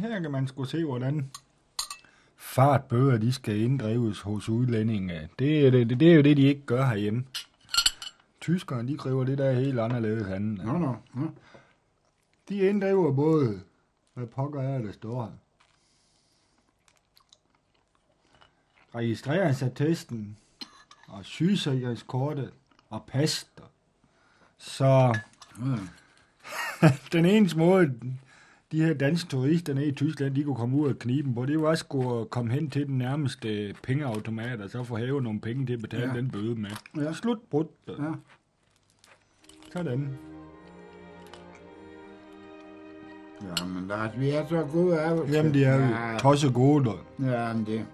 Her kan man sgu se, hvordan fartbøger de skal inddrives hos udlændinge. Det er, det, det er jo det, de ikke gør herhjemme. Tyskerne, de kræver det der helt anderledes andet. Nå, nå. nå. De inddriver både, hvad pokker er, der står her. Registreringsattesten og sygesikringskortet og paster. Så Ja. den eneste måde, de her danske turister nede i Tyskland, de kunne komme ud af kniben på, det var også skulle komme hen til den nærmeste pengeautomat, og så få hæve nogle penge til at betale Ja. den bøde med. Ja. Slut brudt. Ja. Sådan. Ja, men Lars, vi er så gode af os. Jamen, de er jo ja, tosse gode. dog. ja, men det...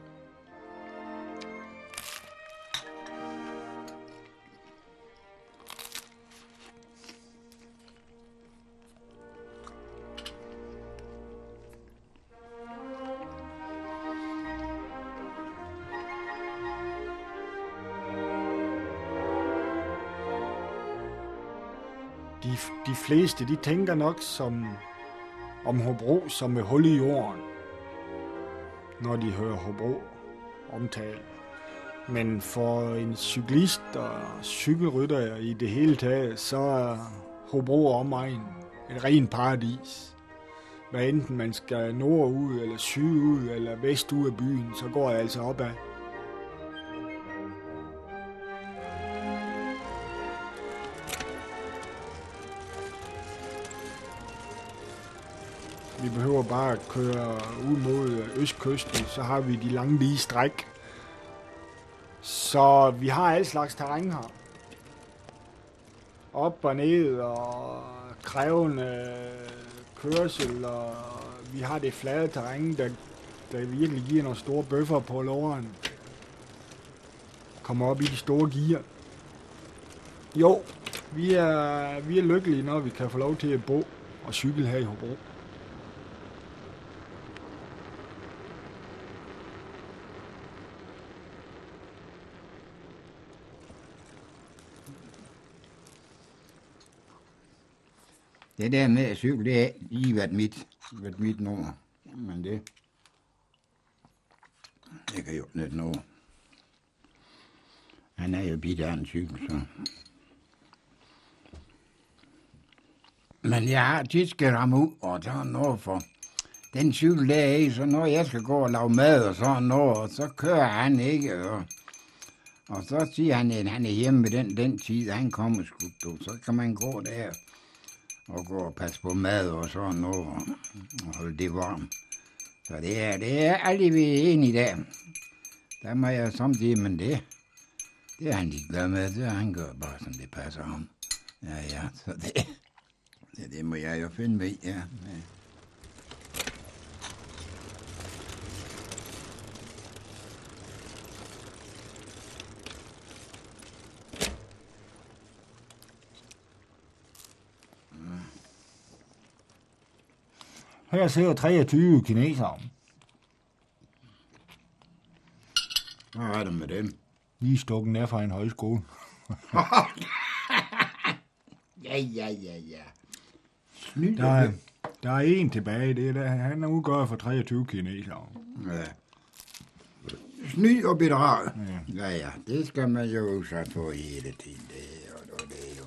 De, fleste, de tænker nok som om Hobro som et hul i jorden, når de hører Hobro omtale. Men for en cyklist og cykelrytter i det hele taget, så er Hobro og omegn et rent paradis. Hvad enten man skal nordud, eller sydud, eller vestud af byen, så går jeg altså opad. Vi behøver bare at køre ud mod øh, østkysten, så har vi de lange lige stræk. Så vi har alle slags terræn her. Op og ned og krævende øh, kørsel, og vi har det flade terræn, der, der virkelig giver nogle store bøffer på låren. Kommer op i de store gear. Jo, vi er, vi er lykkelige, når vi kan få lov til at bo og cykle her i Hobro. Det der med at cykle, det har lige været mit, været mit nummer. Men det... Det kan jo lidt nå. Han er jo bidt af en cykel, så... Men jeg har tit skal ramme ud, og der er noget for den cykel der er i, så når jeg skal gå og lave mad og sådan noget, og så kører han ikke, og, og så siger han, at han er hjemme ved den, den tid, han kommer sgu, så kan man gå der og gå og passe på mad og sådan noget, og, og holde det varmt. Så det er, det er aldrig vi er enige der. Der må jeg samtidig, men det, det er han ikke glad med, det han gør bare, som det passer ham. Ja, ja, så det, det, det må jeg jo finde mig ja. ja. Her sidder 23 kinesere. Hvad er det med dem? Lige stukken af fra en højskole. Ja, ja, ja, ja. Der er, der er en tilbage. Det er der, han er udgået for 23 kinesere. Ja. Snyd og bedrag. Ja. Ja, ja, det skal man jo udsat for hele tiden. Det er, jo, det er jo...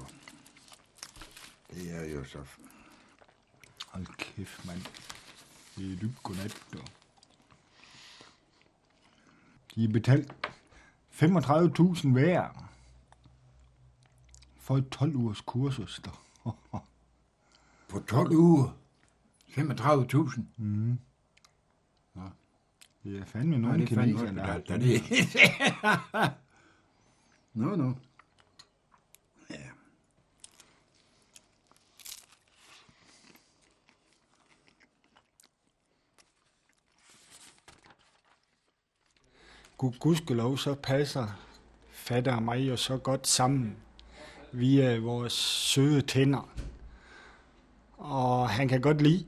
Det er jo så... Kæft, mand. Det er dybt godnat. dog. De er betalt 35.000 hver for et 12 ugers kursus. dog. På 12 uger. 35.000. Mm. Det fandme Nå, det er fandme kinesere, godt der har betalt, er det. Nå, nå. Ja. Gud, gudskelov, så passer fatter og mig jo så godt sammen via vores søde tænder. Og han kan godt lide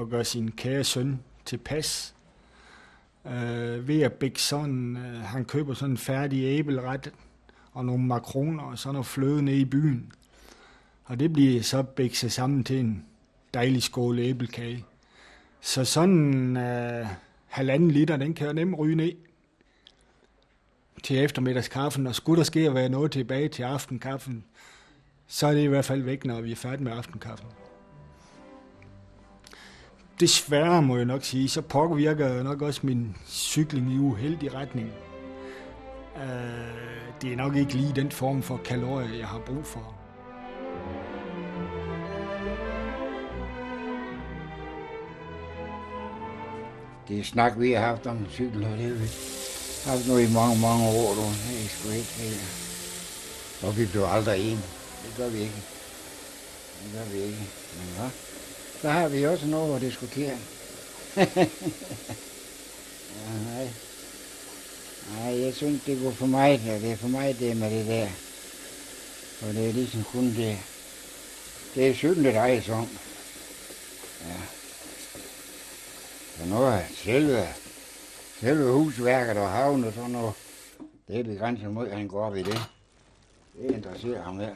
at gøre sin kære søn tilpas. Øh, ved at bække sådan, øh, han køber sådan en færdig æbelret og nogle makroner og sådan noget fløde nede i byen. Og det bliver så bækset sammen til en dejlig skål æblekage. Så sådan øh, halvanden liter, den kan jo nemt ryge ned til eftermiddagskaffen, og skulle der ske at være noget tilbage til aftenkaffen, så er det i hvert fald væk, når vi er færdige med aftenkaffen. Desværre må jeg nok sige, så påvirker nok også min cykling i uheldig retning. Uh, det er nok ikke lige den form for kalorier, jeg har brug for. Det er snak, vi har haft om cykel, og det er haft nu i mange, mange år. Du. Det er sgu ikke helt. Og vi blev aldrig en. Det gør vi ikke. Det gør vi ikke. Men hvad? Så har vi også noget at diskutere. ja, nej. Nej, jeg synes, det går for mig. Det er for mig, det med det der. Og det er ligesom kun det. Det er synd, det drejer sig om. Ja. Så nu er selve, selve husværket og havnen og sådan noget, det er begrænset mod, at han går op i det. Det interesserer ham her.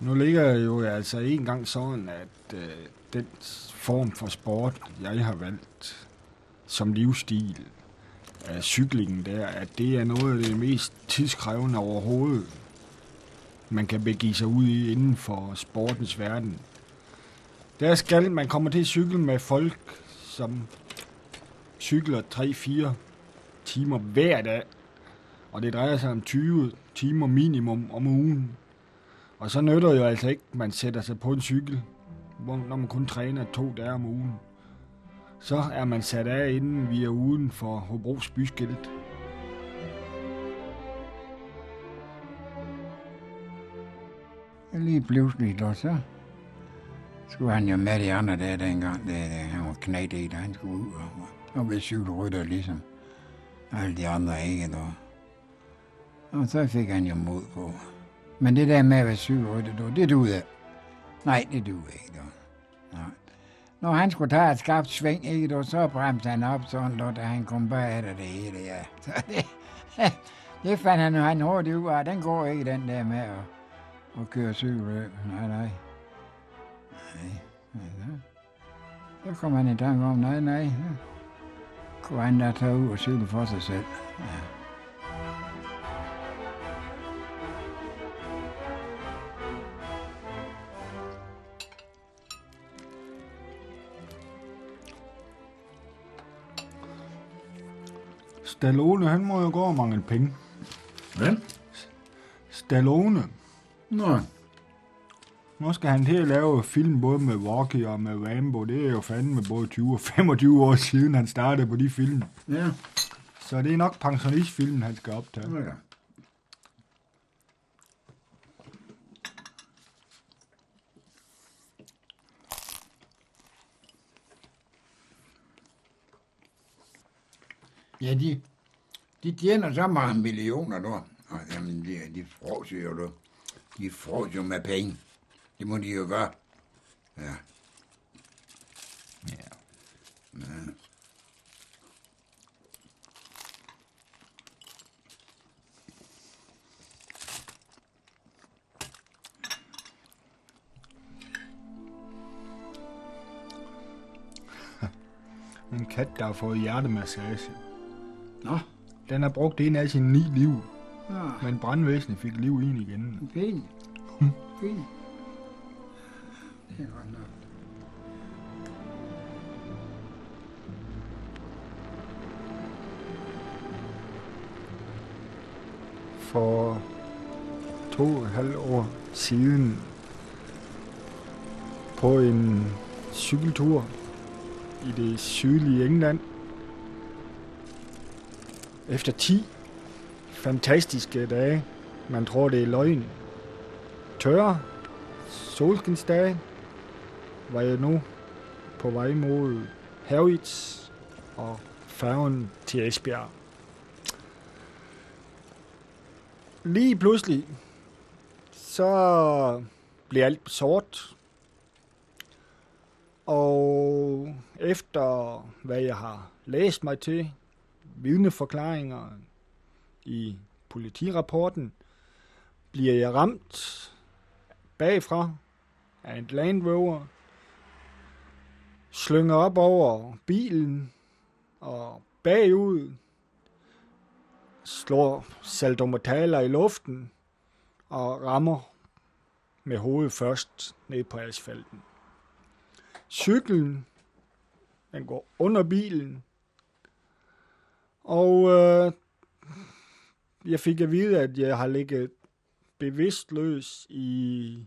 Nu ligger jo altså en gang sådan, at øh, den form for sport, jeg har valgt som livsstil, af cyklingen der, at det er noget af det mest tidskrævende overhovedet, man kan begive sig ud i inden for sportens verden. Der skal man kommer til at cykle med folk, som cykler 3-4 timer hver dag, og det drejer sig om 20 timer minimum om ugen. Og så nytter det jo altså ikke, at man sætter sig på en cykel, hvor- når man kun træner to dage om ugen. Så er man sat af, inden vi er uden for Hobros byskilt. Lige pludselig, og så skulle han jo med de andre der dengang, det, da han var knæt i, da han skulle ud og, og blev cykelrytter ligesom alle de andre ikke. Og, og så fik han jo mod på. Men det der med at være cykelrytter, du, det duede. Nej, det duede ikke. Du. Nej. Når han skulle tage et skarpt sving, ikke, du, så bremte han op sådan, du, da han kom bag af det hele, ja. Så det, det fandt han jo han hurtigt ud af. Den går ikke, den der med at, at køre cykelløb. Nej, nej. Nej, nej. Så kom han i tanke om, nej, nej. Så kunne han da tage ud og cykle for sig selv. Ja. Stallone, han må jo gå og mangle penge. Hvem? Stallone. Nå, Nu skal han til at lave film både med Rocky og med Rambo. Det er jo fandme både 20 og 25 år siden, han startede på de film. ja. Så det er nok pensionistfilmen, han skal optage. Nå ja. Ja, de, de tjener så mange millioner nu. Og, jamen, de, de fråser jo, du. De fråser jo med penge. Det må de jo gøre. Ja. Ja. Men, En kat, der har fået hjertemassage. Nå, Den har brugt en af sine ni liv, ja, men brandvæsenet fik liv i igen. fint. Fint. Det er godt nok. For to og et halvt år siden på en cykeltur i det sydlige England. Efter 10 fantastiske dage, man tror det er løgn, tørre solskinsdage, var jeg nu på vej mod Havits og færgen til Esbjerg. Lige pludselig, så blev alt sort. Og efter hvad jeg har læst mig til, vidneforklaringer i politirapporten, bliver jeg ramt bagfra af en Land Rover, slynger op over bilen og bagud, slår saltomortaler i luften og rammer med hovedet først ned på asfalten. Cyklen, den går under bilen, og øh, jeg fik at vide, at jeg har ligget bevidstløs i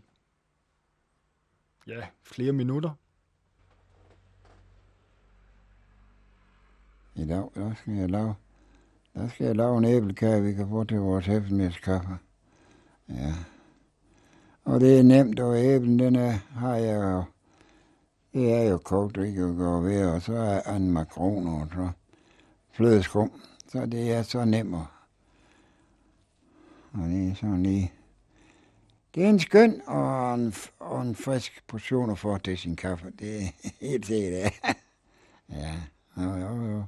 ja, flere minutter. I dag, der skal jeg lave, der skal jeg lave en æblekage, vi kan få til vores eftermiddagskaffe. Ja. Og det er nemt, og æblen, den er, har jeg jo, det er jo kogt, det kan gå ved, og så er en makroner, og så flødeskum. Så det er så nemt. Og det er sådan lige... Det er en skøn og en, og en frisk portion at få til sin kaffe. Det er helt sikkert, ja. ja, jo, jo, jo.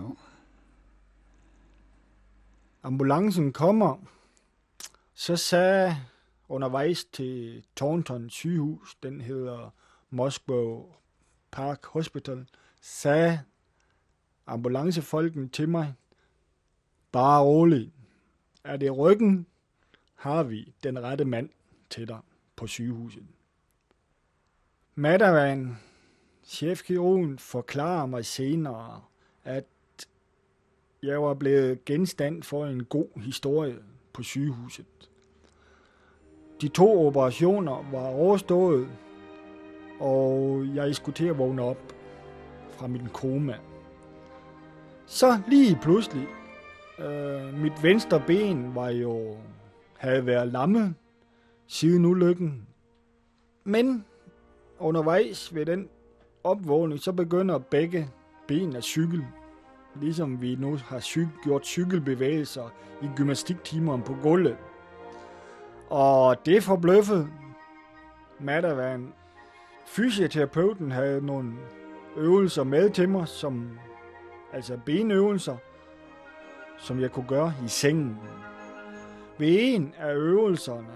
jo. Ambulancen kommer, så sagde undervejs til Thornton sygehus, den hedder Moscow Park Hospital, sagde ambulancefolken til mig, bare rolig, er det ryggen, har vi den rette mand til dig på sygehuset. Madavan, chefkirurgen, forklarer mig senere, at jeg var blevet genstand for en god historie på sygehuset. De to operationer var overstået, og jeg skulle til at vågne op fra min koma. Så lige pludselig, øh, mit venstre ben var jo, havde været lamme siden ulykken. Men undervejs ved den opvågning, så begynder begge ben at cykle. Ligesom vi nu har cy- gjort cykelbevægelser i gymnastiktimerne på gulvet. Og det forbløffede Madavan. Fysioterapeuten havde nogle øvelser med til mig, som altså benøvelser, som jeg kunne gøre i sengen. Ved en af øvelserne,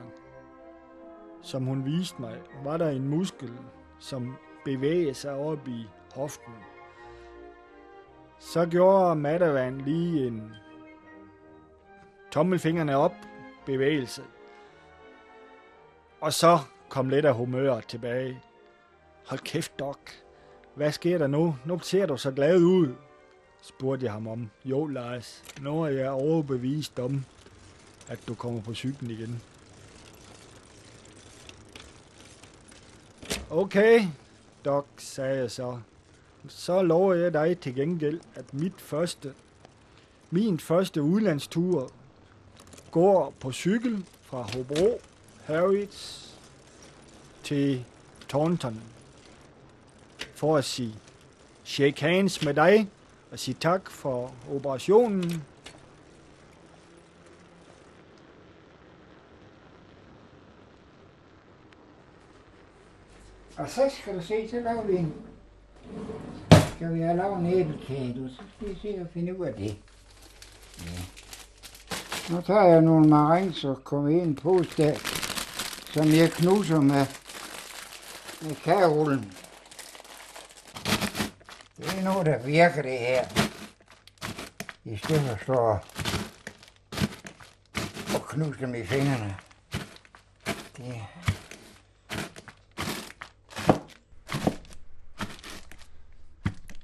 som hun viste mig, var der en muskel, som bevægede sig op i hoften. Så gjorde Madavan lige en tommelfingrene op bevægelse. Og så kom lidt af humøret tilbage. Hold kæft, Doc. Hvad sker der nu? Nu ser du så glad ud spurgte jeg ham om. Jo, Lars, nu er jeg overbevist om, at du kommer på cyklen igen. Okay, Doc, sagde jeg så. Så lover jeg dig til gengæld, at mit første, min første udlandstur går på cykel fra Hobro, Harrods til Taunton for at sige shake hands med dig og sige tak for operationen. Og så skal du se, så laver vi en... Skal vi have lavet en æblekage, du? Så skal vi se og finde ud af det. Ja. Nu tager jeg nogle marins og kommer ind på der, som jeg knuser med, med kagerullen. Det er noget, der virker det her. I stedet for at stå og knuske dem i fingrene. Det,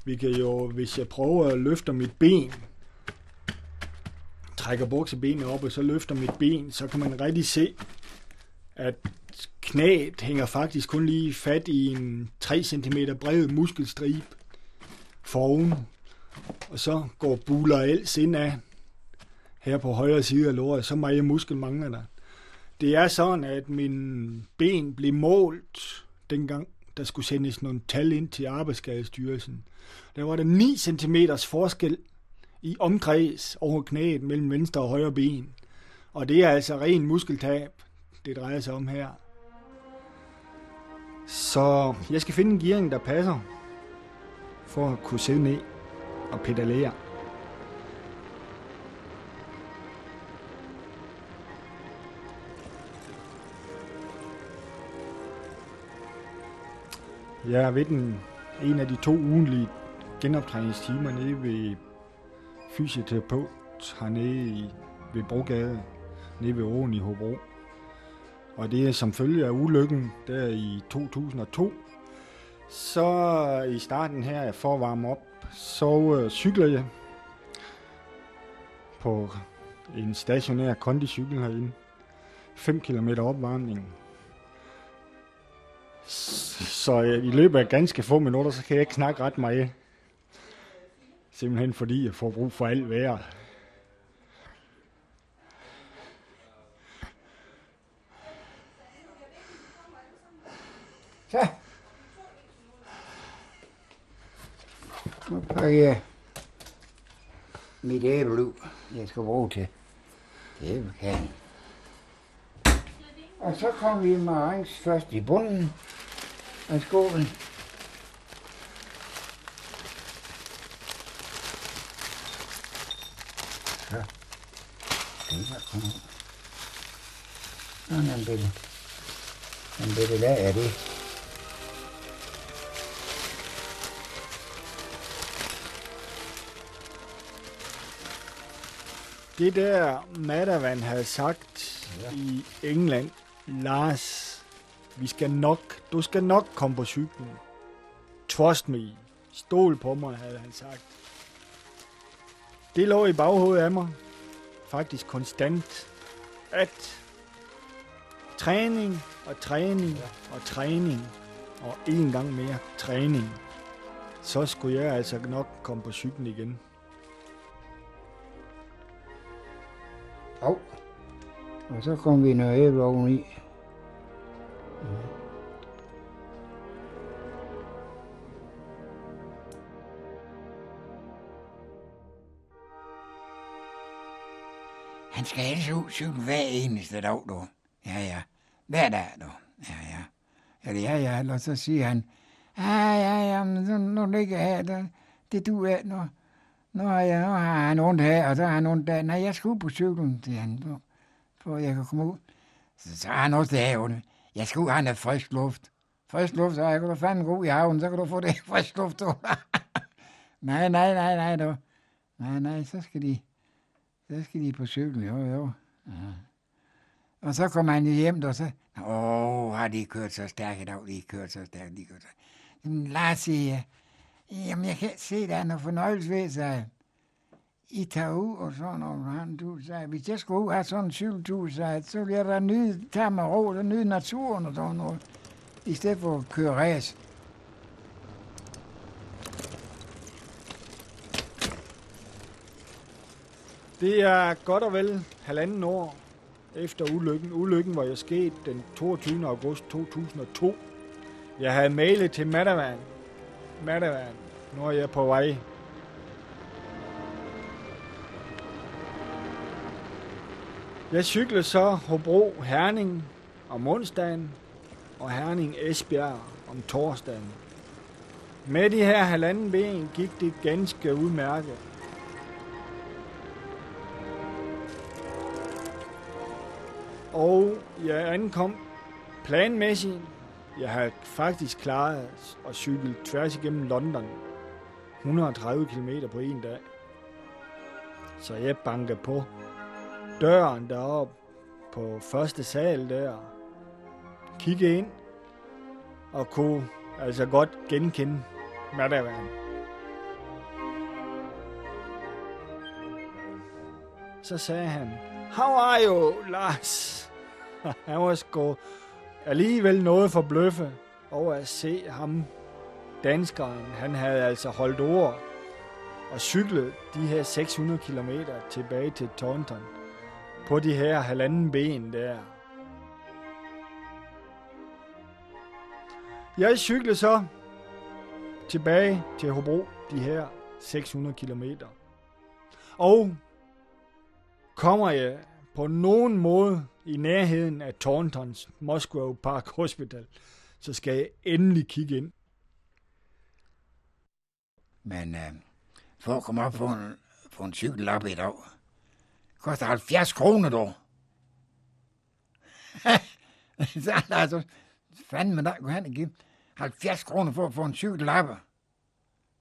Vi kan jo, hvis jeg prøver at løfte mit ben, trækker buksebenet op, og så løfter mit ben, så kan man rigtig se, at knæet hænger faktisk kun lige fat i en 3 cm bred muskelstribe foroven, og så går buler els indad her på højre side af låret, så meget muskel mangler der. Det er sådan, at min ben blev målt dengang, der skulle sendes nogle tal ind til Arbejdsskadestyrelsen. Der var der 9 cm forskel i omkreds over knæet mellem venstre og højre ben. Og det er altså ren muskeltab, det drejer sig om her. Så jeg skal finde en gearing, der passer for at kunne sidde ned og pedalere. Jeg er ved den, en af de to ugenlige genoptræningstimer nede ved fysioterapeut hernede i, ved Brogade, nede ved åen i Hobro. Og det er som følge af ulykken der i 2002, så i starten her, for at varme op, så øh, cykler jeg på en stationær kondicykel herinde. 5 km opvarmning. Så øh, i løbet af ganske få minutter, så kan jeg ikke snakke ret meget. Simpelthen fordi jeg får brug for alt vejret. Så. Nu pakker jeg mit æble ud. Jeg skal bruge til æblekagen. Og så kommer vi med rangs først i bunden af skålen. Så. Den her kommer ud. Sådan en bitte. En bitte lag af det. Det der Madavan havde sagt Ja. i England, Lars, vi skal nok, du skal nok komme på cyklen. Trust me. Stol på mig, havde han sagt. Det lå i baghovedet af mig. Faktisk konstant. At træning og træning og træning og en gang mere træning. Så skulle jeg altså nok komme på cyklen igen. Au. Og så kom vi noget æble oveni. Han skal altså ud cykle hver eneste dag, du. Ja, ja. Hver dag, du. Ja, ja. Eller ja, ja. Eller så siger han, ja, ja, ja, men nu, ligger jeg her, det, det du er, nu, nu, har jeg, nu har han ondt her, og så har han ondt der. Nej, jeg skal ud på cyklen, siger han, for jeg kan komme ud. Så, så har han også det her ondt. Jeg skal ud han er frisk luft. Frisk luft, så jeg kan du fandme gå ud i havnen, så kan du få det frisk luft, nej, nej, nej, nej, du. Nej, nej, så skal de, så skal de på cyklen, jo, jo. Ja. Og så kommer han hjem, og så, åh, har de kørt så stærkt i dag, de kørt så stærkt, de kørt så Jamen, Lars siger, jamen, jeg kan ikke se, der er noget fornøjelse ved, sig. I tager ud og sådan noget, han, du sagde, hvis jeg skulle ud og have sådan en cykeltur, sagde, så ville jeg da nyde, tage mig ro, og nyde naturen og sådan noget, i stedet for at køre ræs. Det er godt og vel halvanden år efter ulykken. Ulykken var jo sket den 22. august 2002. Jeg havde mailet til Madavan. Madavan, nu er jeg på vej. Jeg cyklede så Hobro Herning om onsdagen og Herning Esbjerg om torsdagen. Med de her halvanden ben gik det ganske udmærket. Og jeg ankom planmæssigt. Jeg har faktisk klaret at cykle tværs igennem London. 130 km på en dag. Så jeg banker på døren deroppe på første sal der. Kigge ind og kunne altså godt genkende Madavan. Så sagde han, How are you, Lars? I was go alligevel noget for bløffe over at se ham, danskeren. Han havde altså holdt ord og cyklet de her 600 km tilbage til Taunton på de her halvanden ben der. Jeg cyklede så tilbage til Hobro de her 600 km. Og kommer jeg på nogen måde i nærheden af Thorntons Moscow Park Hospital, så skal jeg endelig kigge ind. Men øh, for at komme op på en, på en cykel op i dag, koster 70 kroner dog. så er der altså fandme der kunne han give. 70 kroner for at få en cykellapper.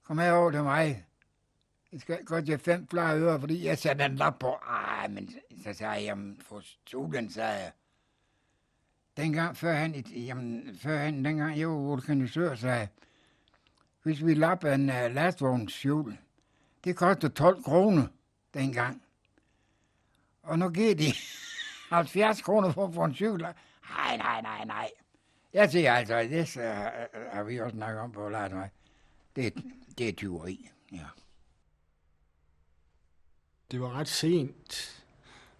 Kom her over til mig. Jeg skal godt have fem flere øre, fordi jeg satte en lap på. Ej, men så sagde jeg, jamen, for studien, sagde jeg. Dengang, før han, jamen, før han, dengang jeg var organisør, sagde jeg, hvis vi lapper en øh, uh, lastvognshjul, det koster 12 kroner dengang. Og nu giver de 70 kroner for for en cykel. Nej, nej, nej, nej. Jeg siger altså, det uh, øh, øh, har vi også snakket om på lejret. Det, det er tyveri, ja. Det var ret sent.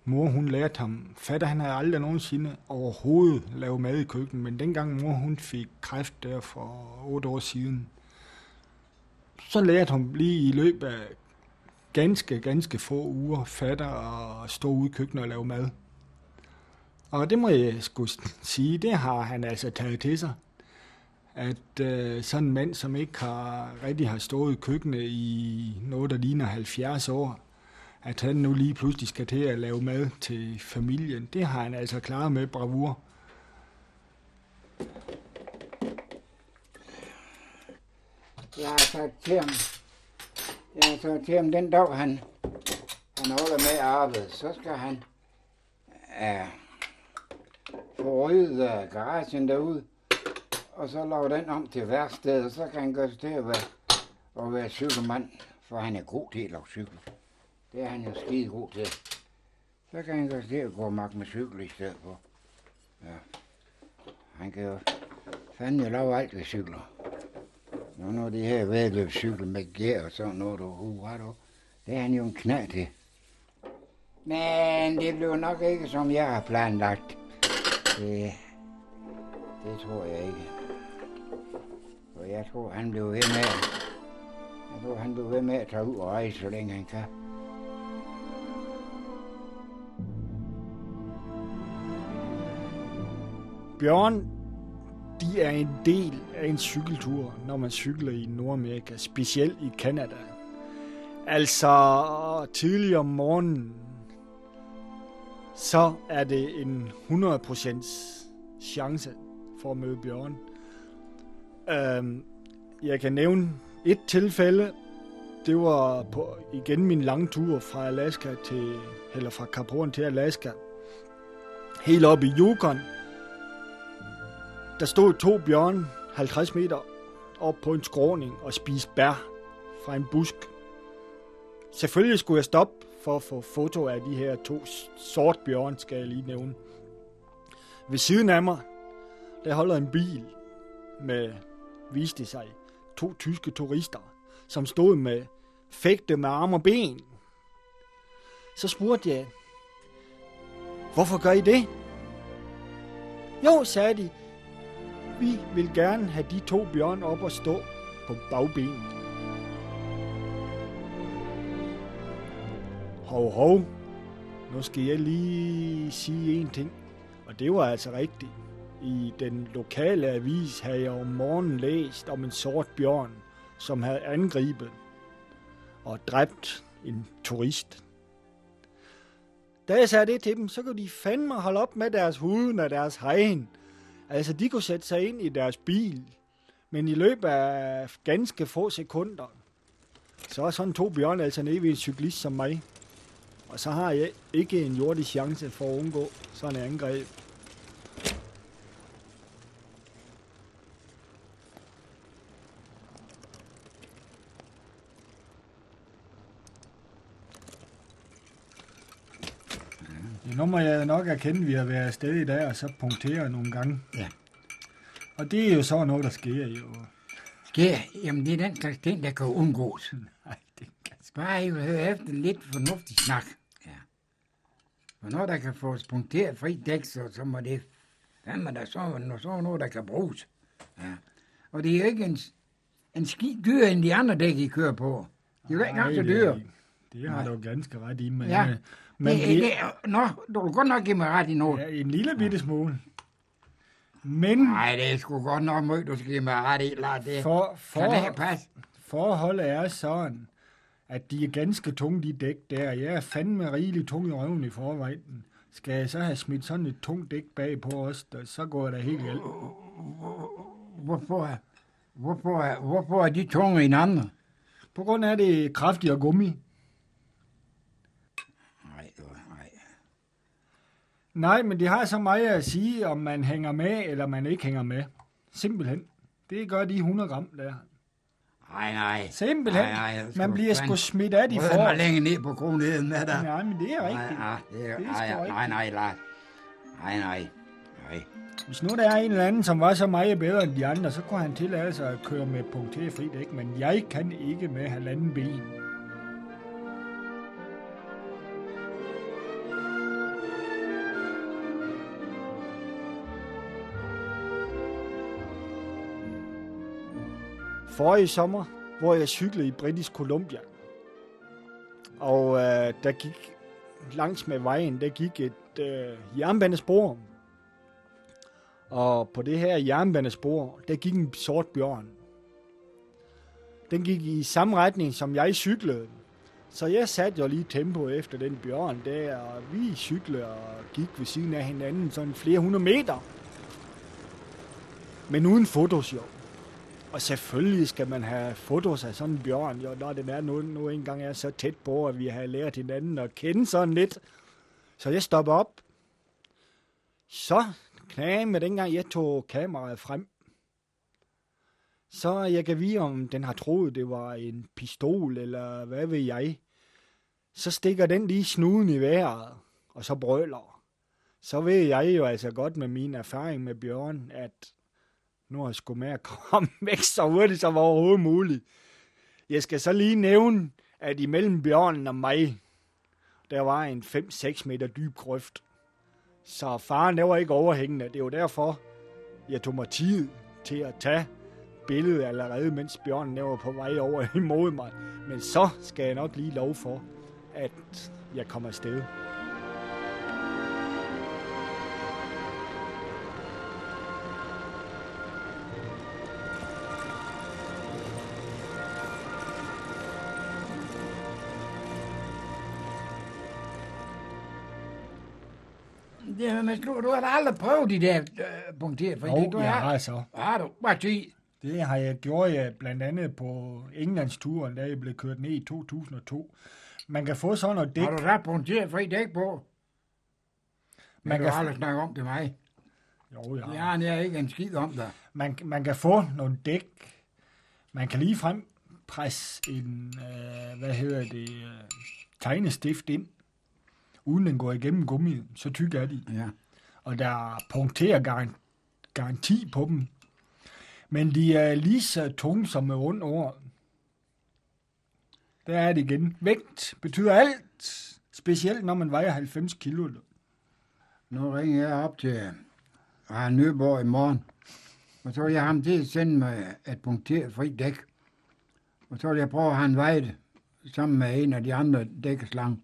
Mor, hun lærte ham. Fatter, han havde aldrig nogensinde overhovedet lavet mad i køkkenet, men dengang mor, hun fik kræft der for otte år siden, så lærte hun lige i løbet af ganske, ganske få uger fatter at stå ude i køkkenet og lave mad. Og det må jeg skulle sige, det har han altså taget til sig. At øh, sådan en mand, som ikke har rigtig har stået i køkkenet i noget, der ligner 70 år, at han nu lige pludselig skal til at lave mad til familien, det har han altså klaret med bravur. Jeg har sagt til ham, jeg har sagt til ham, den dag han, han holder med arbejdet, så skal han uh, få ryddet uh, garagen derude, og så lave den om til værksted, og så kan han gøre sig til at være, at være cykelmand, for han er god til at lave cykel. Det er han jo skide god til. Så kan han godt til at gå magt med cykel i stedet for. Ja. Han kan jo fandme lave alt ved cykler. Nu når de her vedløbscykler med gear og sådan noget, du, uh, hurra, du, det er han jo en knæ til. Men det blev nok ikke, som jeg har planlagt. Det, det tror jeg ikke. For jeg tror, han blev ved med, jeg tror, han blev ved med at tage ud og rejse, så længe han kan. Bjørn, de er en del af en cykeltur, når man cykler i Nordamerika, specielt i Kanada. Altså tidlig om morgenen, så er det en 100% chance for at møde bjørn. Øhm, jeg kan nævne et tilfælde. Det var på igen min lange tur fra Alaska til, eller fra Cap Horn til Alaska. Helt op i Yukon der stod to bjørne 50 meter op på en skråning og spiste bær fra en busk. Selvfølgelig skulle jeg stoppe for at få foto af de her to sort bjørn, skal jeg lige nævne. Ved siden af mig, der holder en bil med, viste sig, to tyske turister, som stod med fægte med arme og ben. Så spurgte jeg, hvorfor gør I det? Jo, sagde de, vi vil gerne have de to bjørn op og stå på bagbenet. Hov, hov. Nu skal jeg lige sige en ting. Og det var altså rigtigt. I den lokale avis havde jeg om morgenen læst om en sort bjørn, som havde angrebet og dræbt en turist. Da jeg sagde det til dem, så kunne de fandme holde op med deres huden og deres hegn, Altså, de kunne sætte sig ind i deres bil, men i løbet af ganske få sekunder, så er sådan to bjørne altså nede ved en cyklist som mig. Og så har jeg ikke en jordisk chance for at undgå sådan et angreb. Nu må jeg nok erkende, at vi har været afsted i dag, og så punktere nogle gange. Ja. Og det er jo så noget, der sker jo. Sker? Jamen, det er den slags ting, der kan undgås. Nej, det kan Bare jo høre efter lidt fornuftig snak. Ja. Og når der kan få punkteret fri dæk, så, så må det fandme der så, så noget, der kan bruges. Ja. Og det er jo ikke en, en ski dyr end de andre dæk, I kører på. Det er jo ikke engang så dyr. Det har du ganske ret i, men, Ja. Men det, det, nå, du vil godt nok give mig ret i noget. ja, en lille bitte smule. Men Nej, det er sgu godt nok meget, du skal give mig ret i, Lars. Det, for, kan det for, passe? forholdet er sådan, at de er ganske tunge, de dæk der. Jeg er fandme rigeligt tung i røven i forvejen. Skal jeg så have smidt sådan et tungt dæk bag på os, så går det helt galt. hvorfor, hvorfor, er- hvorfor er de tunge end andre? På grund af det kraftigere gummi. Nej, nej. Nej, men det har så meget at sige, om man hænger med, eller man ikke hænger med. Simpelthen. Det gør de 100 gram der. Nej, nej. Simpelthen. Nej, nej, man bliver sgu smidt af de Rød får. mig længe ned på kronheden med dig. Nej, men det er Nej, rigtigt. nej, det er, Det er nej, nej, nej, nej, Lars. Nej, nej, nej. Hvis nu der er en eller anden, som var så meget bedre end de andre, så kunne han tillade sig at køre med punkterfri dæk, men jeg kan ikke med halvanden ben. Forrige sommer, hvor jeg cyklede i Britisk Columbia, og øh, der gik langs med vejen, der gik et øh, jernbanespor, og på det her jernbanespor, der gik en sort bjørn. Den gik i samme retning, som jeg cyklede. Så jeg satte jo lige tempo efter den bjørn der, og vi cyklede og gik ved siden af hinanden sådan flere hundrede meter. Men uden fotos jo. Og selvfølgelig skal man have fotos af sådan en bjørn, jo, når den er nu, nu engang er så tæt på, at vi har lært hinanden at kende sådan lidt. Så jeg stopper op. Så knæ med dengang jeg tog kameraet frem. Så jeg kan vide, om den har troet, det var en pistol, eller hvad ved jeg. Så stikker den lige snuden i vejret, og så brøler. Så ved jeg jo altså godt med min erfaring med Bjørn, at nu er jeg sgu med at komme væk så hurtigt som overhovedet muligt. Jeg skal så lige nævne, at imellem Bjørnen og mig, der var en 5-6 meter dyb grøft. Så faren, der var ikke overhængende. Det er jo derfor, jeg tog mig tid til at tage billedet allerede, mens bjørnen der var på vej over imod mig. Men så skal jeg nok lige lov for, at jeg kommer afsted. Det, er- men du, du har da aldrig prøvet de der øh, punkter, for Jo, du jeg har, har så. har du. Bare sig. Det har jeg gjort jeg blandt andet på Englandsturen, da jeg blev kørt ned i 2002. Man kan få sådan noget dæk. Har du da punkter fri dæk på? Man Man kan få- aldrig snakke om til mig. Jo, jeg Jeg har. har ikke en skid om dig. Man, man kan få nogle dæk. Man kan lige frem presse en, øh, hvad hedder det, øh, tegnestift ind, uden den går igennem gummi. Så tyk er de. Ja. og der er punkter garan- garanti på dem. Men de er lige så tunge som med rundt over. Der er det igen. Vægt betyder alt, specielt når man vejer 90 kilo. Nu ringer jeg op til Arne Nyborg i morgen. Og så vil jeg ham til at sende mig et punkteret fri dæk. Og så vil jeg prøve at have en veje sammen med en af de andre dækkeslange.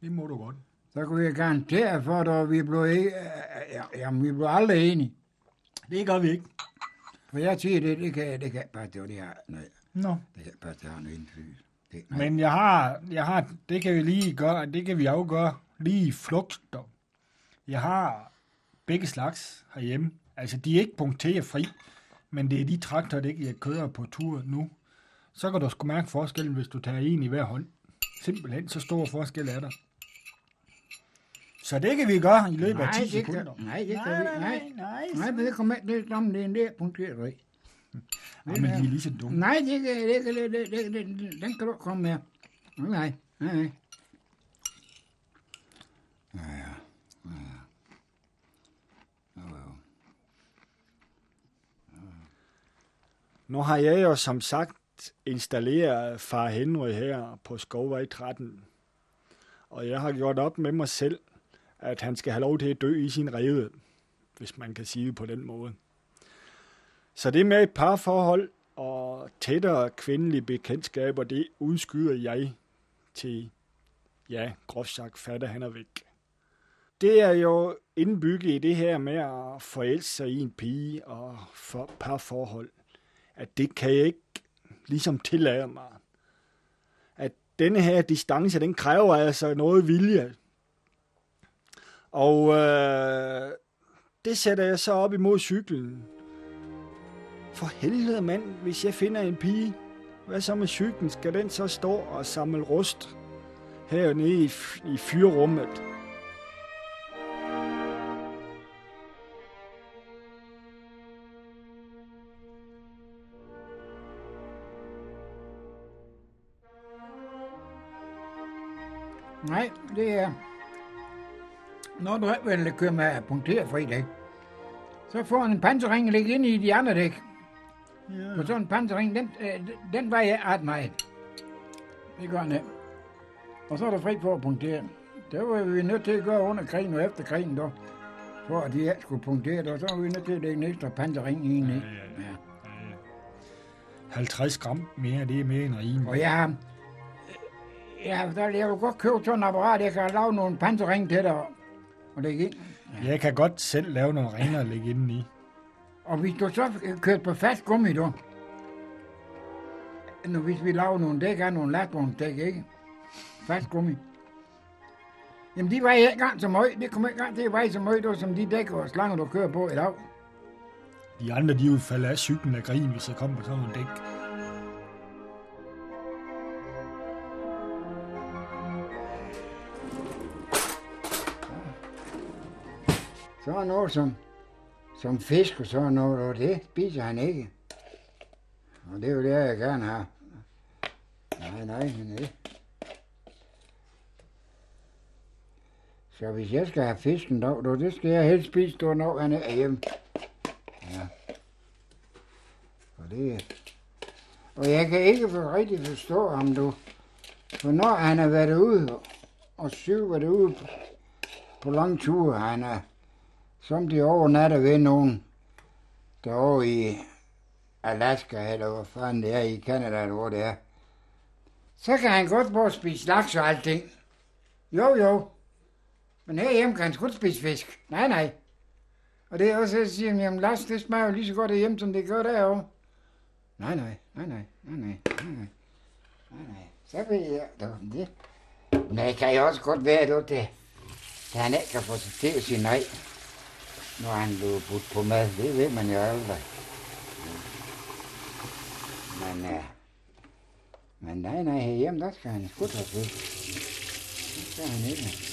Det må du godt. Så kunne jeg garantere for dig, at vi blev, ikke, ja, jamen, vi blev aldrig enige. Det gør vi ikke. For jeg siger, det, det kan, det kan ikke passe, det det her. Nej, Nå. det kan ikke passe, det har noget indflydelse. Det, nej. Men jeg har, jeg har, det kan vi lige gøre, det kan vi afgøre lige i flugter. Jeg har begge slags herhjemme. Altså, de er ikke punkterfri, men det er de traktordæk, jeg kører på tur nu. Så kan du sgu mærke forskellen, hvis du tager en i hver hånd. Simpelthen, så stor forskel er der. Så det kan vi gøre i løbet af 10 det kan- sekunder. nej, det kan nej, vi- nej, nej. nej. Nej, men det kommer ikke, er som det er en der punkteret fri. nej. men de er lige så dumme. Nej, det kan, det kan, det, det, det, det, den kan du ikke komme med. Nej, nej, nej, nej. Ja, ja. Nu har jeg jo som sagt installere far Henry her på Skovvej 13. Og jeg har gjort op med mig selv, at han skal have lov til at dø i sin rede, hvis man kan sige det på den måde. Så det med et parforhold og tættere kvindelige bekendtskaber, det udskyder jeg til, ja, groft sagt, fatter han er væk. Det er jo indbygget i det her med at forelske sig i en pige og for parforhold at det kan jeg ikke ligesom tillader mig. At denne her distance, den kræver altså noget vilje. Og øh, det sætter jeg så op imod cyklen. For helvede mand, hvis jeg finder en pige, hvad så med cyklen? Skal den så stå og samle rust hernede i, i fyrrummet? Nej, det er... Når du ikke vil køre med punkterfri dæk, så får en panserring ligge ind i de andre dæk. Ja. Og sådan en panserring, den, øh, den vejer ret meget. Det gør den. Og så er der fri for at punktere. Det var vi nødt til at gøre under krigen og efter krigen, dog. For at de ikke skulle punktere det, og så var vi nødt til at lægge en ekstra panserring i en, ikke? ja, ja. 50 gram mere, det er mere end rimeligt. Og jeg har... Ja, der, jeg vil godt købe sådan en apparat, jeg kan lave nogle panserring til dig. Og lægge ind. Jeg kan godt selv lave nogle ringer og lægge inden i. Og hvis du så kører på fast gummi, du. Nu hvis vi laver nogle dæk af nogle lastvognsdæk, ikke? Fast gummi. Jamen, de vejer ikke engang så meget. Det kommer ikke engang til at veje så meget, du, som de dæk og slanger, du kører på i dag. De andre, de vil falde af cyklen af grin, hvis jeg kommer på sådan en dæk. Så er noget som, som fisk og sådan noget, og det spiser han ikke. Og det er jo det, jeg gerne har. Nej, nej, men det. Så hvis jeg skal have fisken dog, då, det skal jeg helst spise, då, når han er hjemme. Ja. Og det Og jeg kan ikke for rigtig forstå ham, du. For når han har været ude og syv været ude på, på lange ture, han er som de overnatter ved nogen derovre i Alaska, eller hvor fanden det er i Canada, eller hvor det er. Så kan han godt både spise laks og alting. Jo, jo. Men herhjemme kan han sgu spise fisk. Nej, nej. Og det er også, at siger jamen laks, det smager jo lige så godt hjem som det gør derovre. Nej, nej, nej, nej, nej, nej, nej, nej, nej. Så ved jeg, du, det. Men det kan jo også godt være, du, det, at han ikke kan få sig til at sige nej, 노안도 부품에서 왜 많이 알라 만에 만나이나 해염 다스간 스쿠터스 자 아니네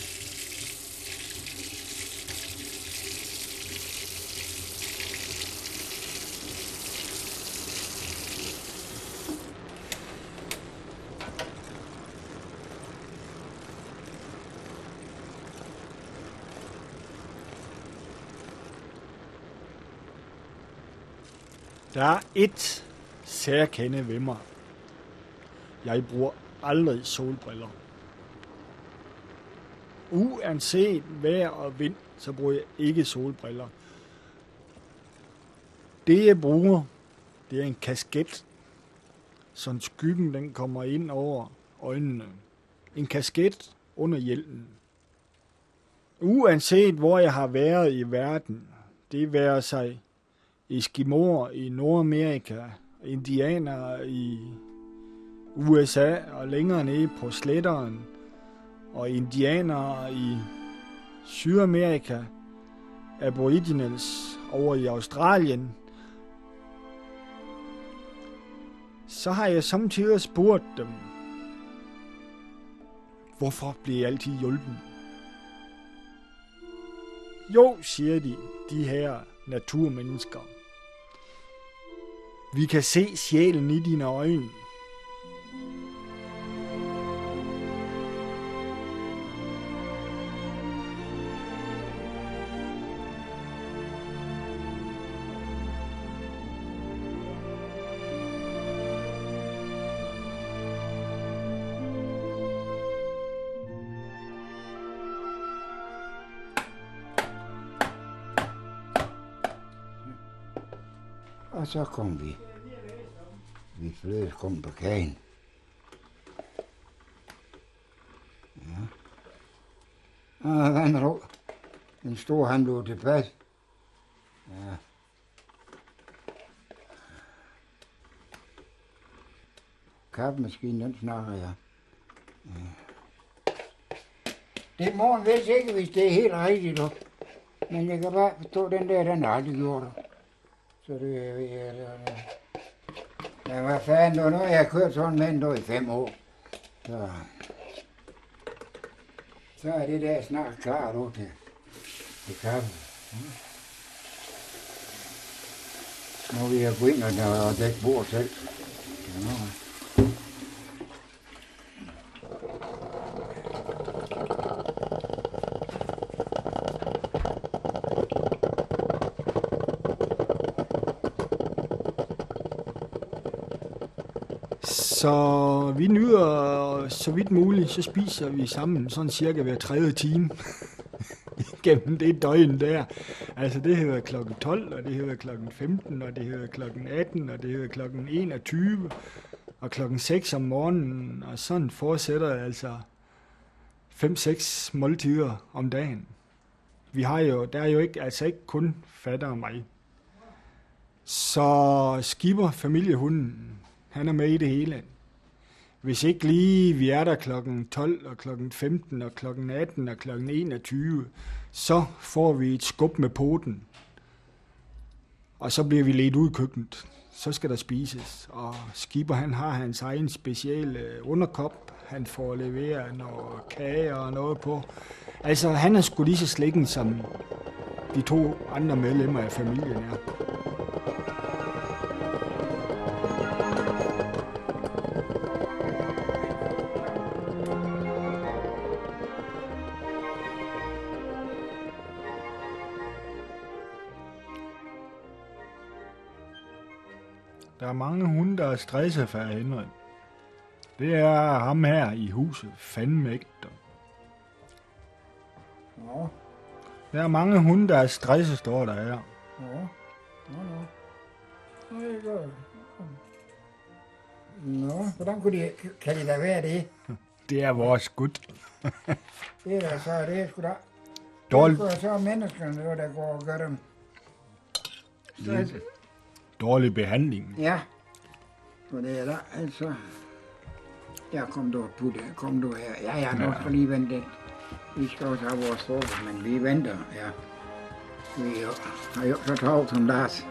Der er et særkende ved mig. Jeg bruger aldrig solbriller. Uanset vejr og vind, så bruger jeg ikke solbriller. Det jeg bruger, det er en kasket, så skyggen den kommer ind over øjnene. En kasket under hjelmen. Uanset hvor jeg har været i verden, det være sig Eskimoer i Nordamerika, indianere i USA og længere nede på sletteren, og indianere i Sydamerika, aboriginals over i Australien, så har jeg samtidig spurgt dem, hvorfor bliver jeg altid hjulpen? Jo, siger de, de her naturmennesker. Vi kan se sjælen i dine øjne. Så kom vi. Vi flød kom på kagen. Ja. Og vandro. Den store han blev tilpas. Ja. Kaffemaskinen, den snakker jeg. Ja. Det er morgen vist ikke, hvis det er helt rigtigt. Du. Men jeg kan bare forstå, den der, den har aldrig gjort det. Så det er... Ja, ja, hvad fanden, du nu har jeg kørt sådan med en i fem år. Så, så er det der snart klar du til, til kaffe. Nu vil jeg gå ind og, og dække bord selv. Ja, nu. Så vi nyder så vidt muligt, så spiser vi sammen sådan cirka hver tredje time gennem det døgn der. Altså det hedder klokken 12, og det hedder klokken 15, og det hedder klokken 18, og det hedder klokken 21, og klokken 6 om morgenen, og sådan fortsætter altså 5-6 måltider om dagen. Vi har jo, der er jo ikke, altså ikke kun fatter og mig. Så skipper familiehunden, han er med i det hele. Hvis ikke lige vi er der klokken 12 og klokken 15 og klokken 18 og klokken 21, så får vi et skub med poten. Og så bliver vi ledt ud i køkkenet. Så skal der spises. Og Skipper han har hans egen specielle underkop. Han får leveret noget kage og noget på. Altså han er sgu lige så slikken som de to andre medlemmer af familien er. Er er stresset for Henrik. Det er ham her i huset, fandme ikke. Nå, Der er mange hunde, der er stresset, står der her. nå, nå, nå. Nå, det er godt. Nå, hvordan kunne de, kan det da være det? Det er vores gut. Det er da så, det er sgu da. Dårlig, Det er så menneskerne, der, går og gør dem. Dårlig behandling. ja. For det er der, altså. Der kom du, putte, kom du her. Ja, ja, nu skal lige vente lidt. Vi skal også have vores forhold, men vi venter, ja. Vi jo- har jo så travlt som Lars.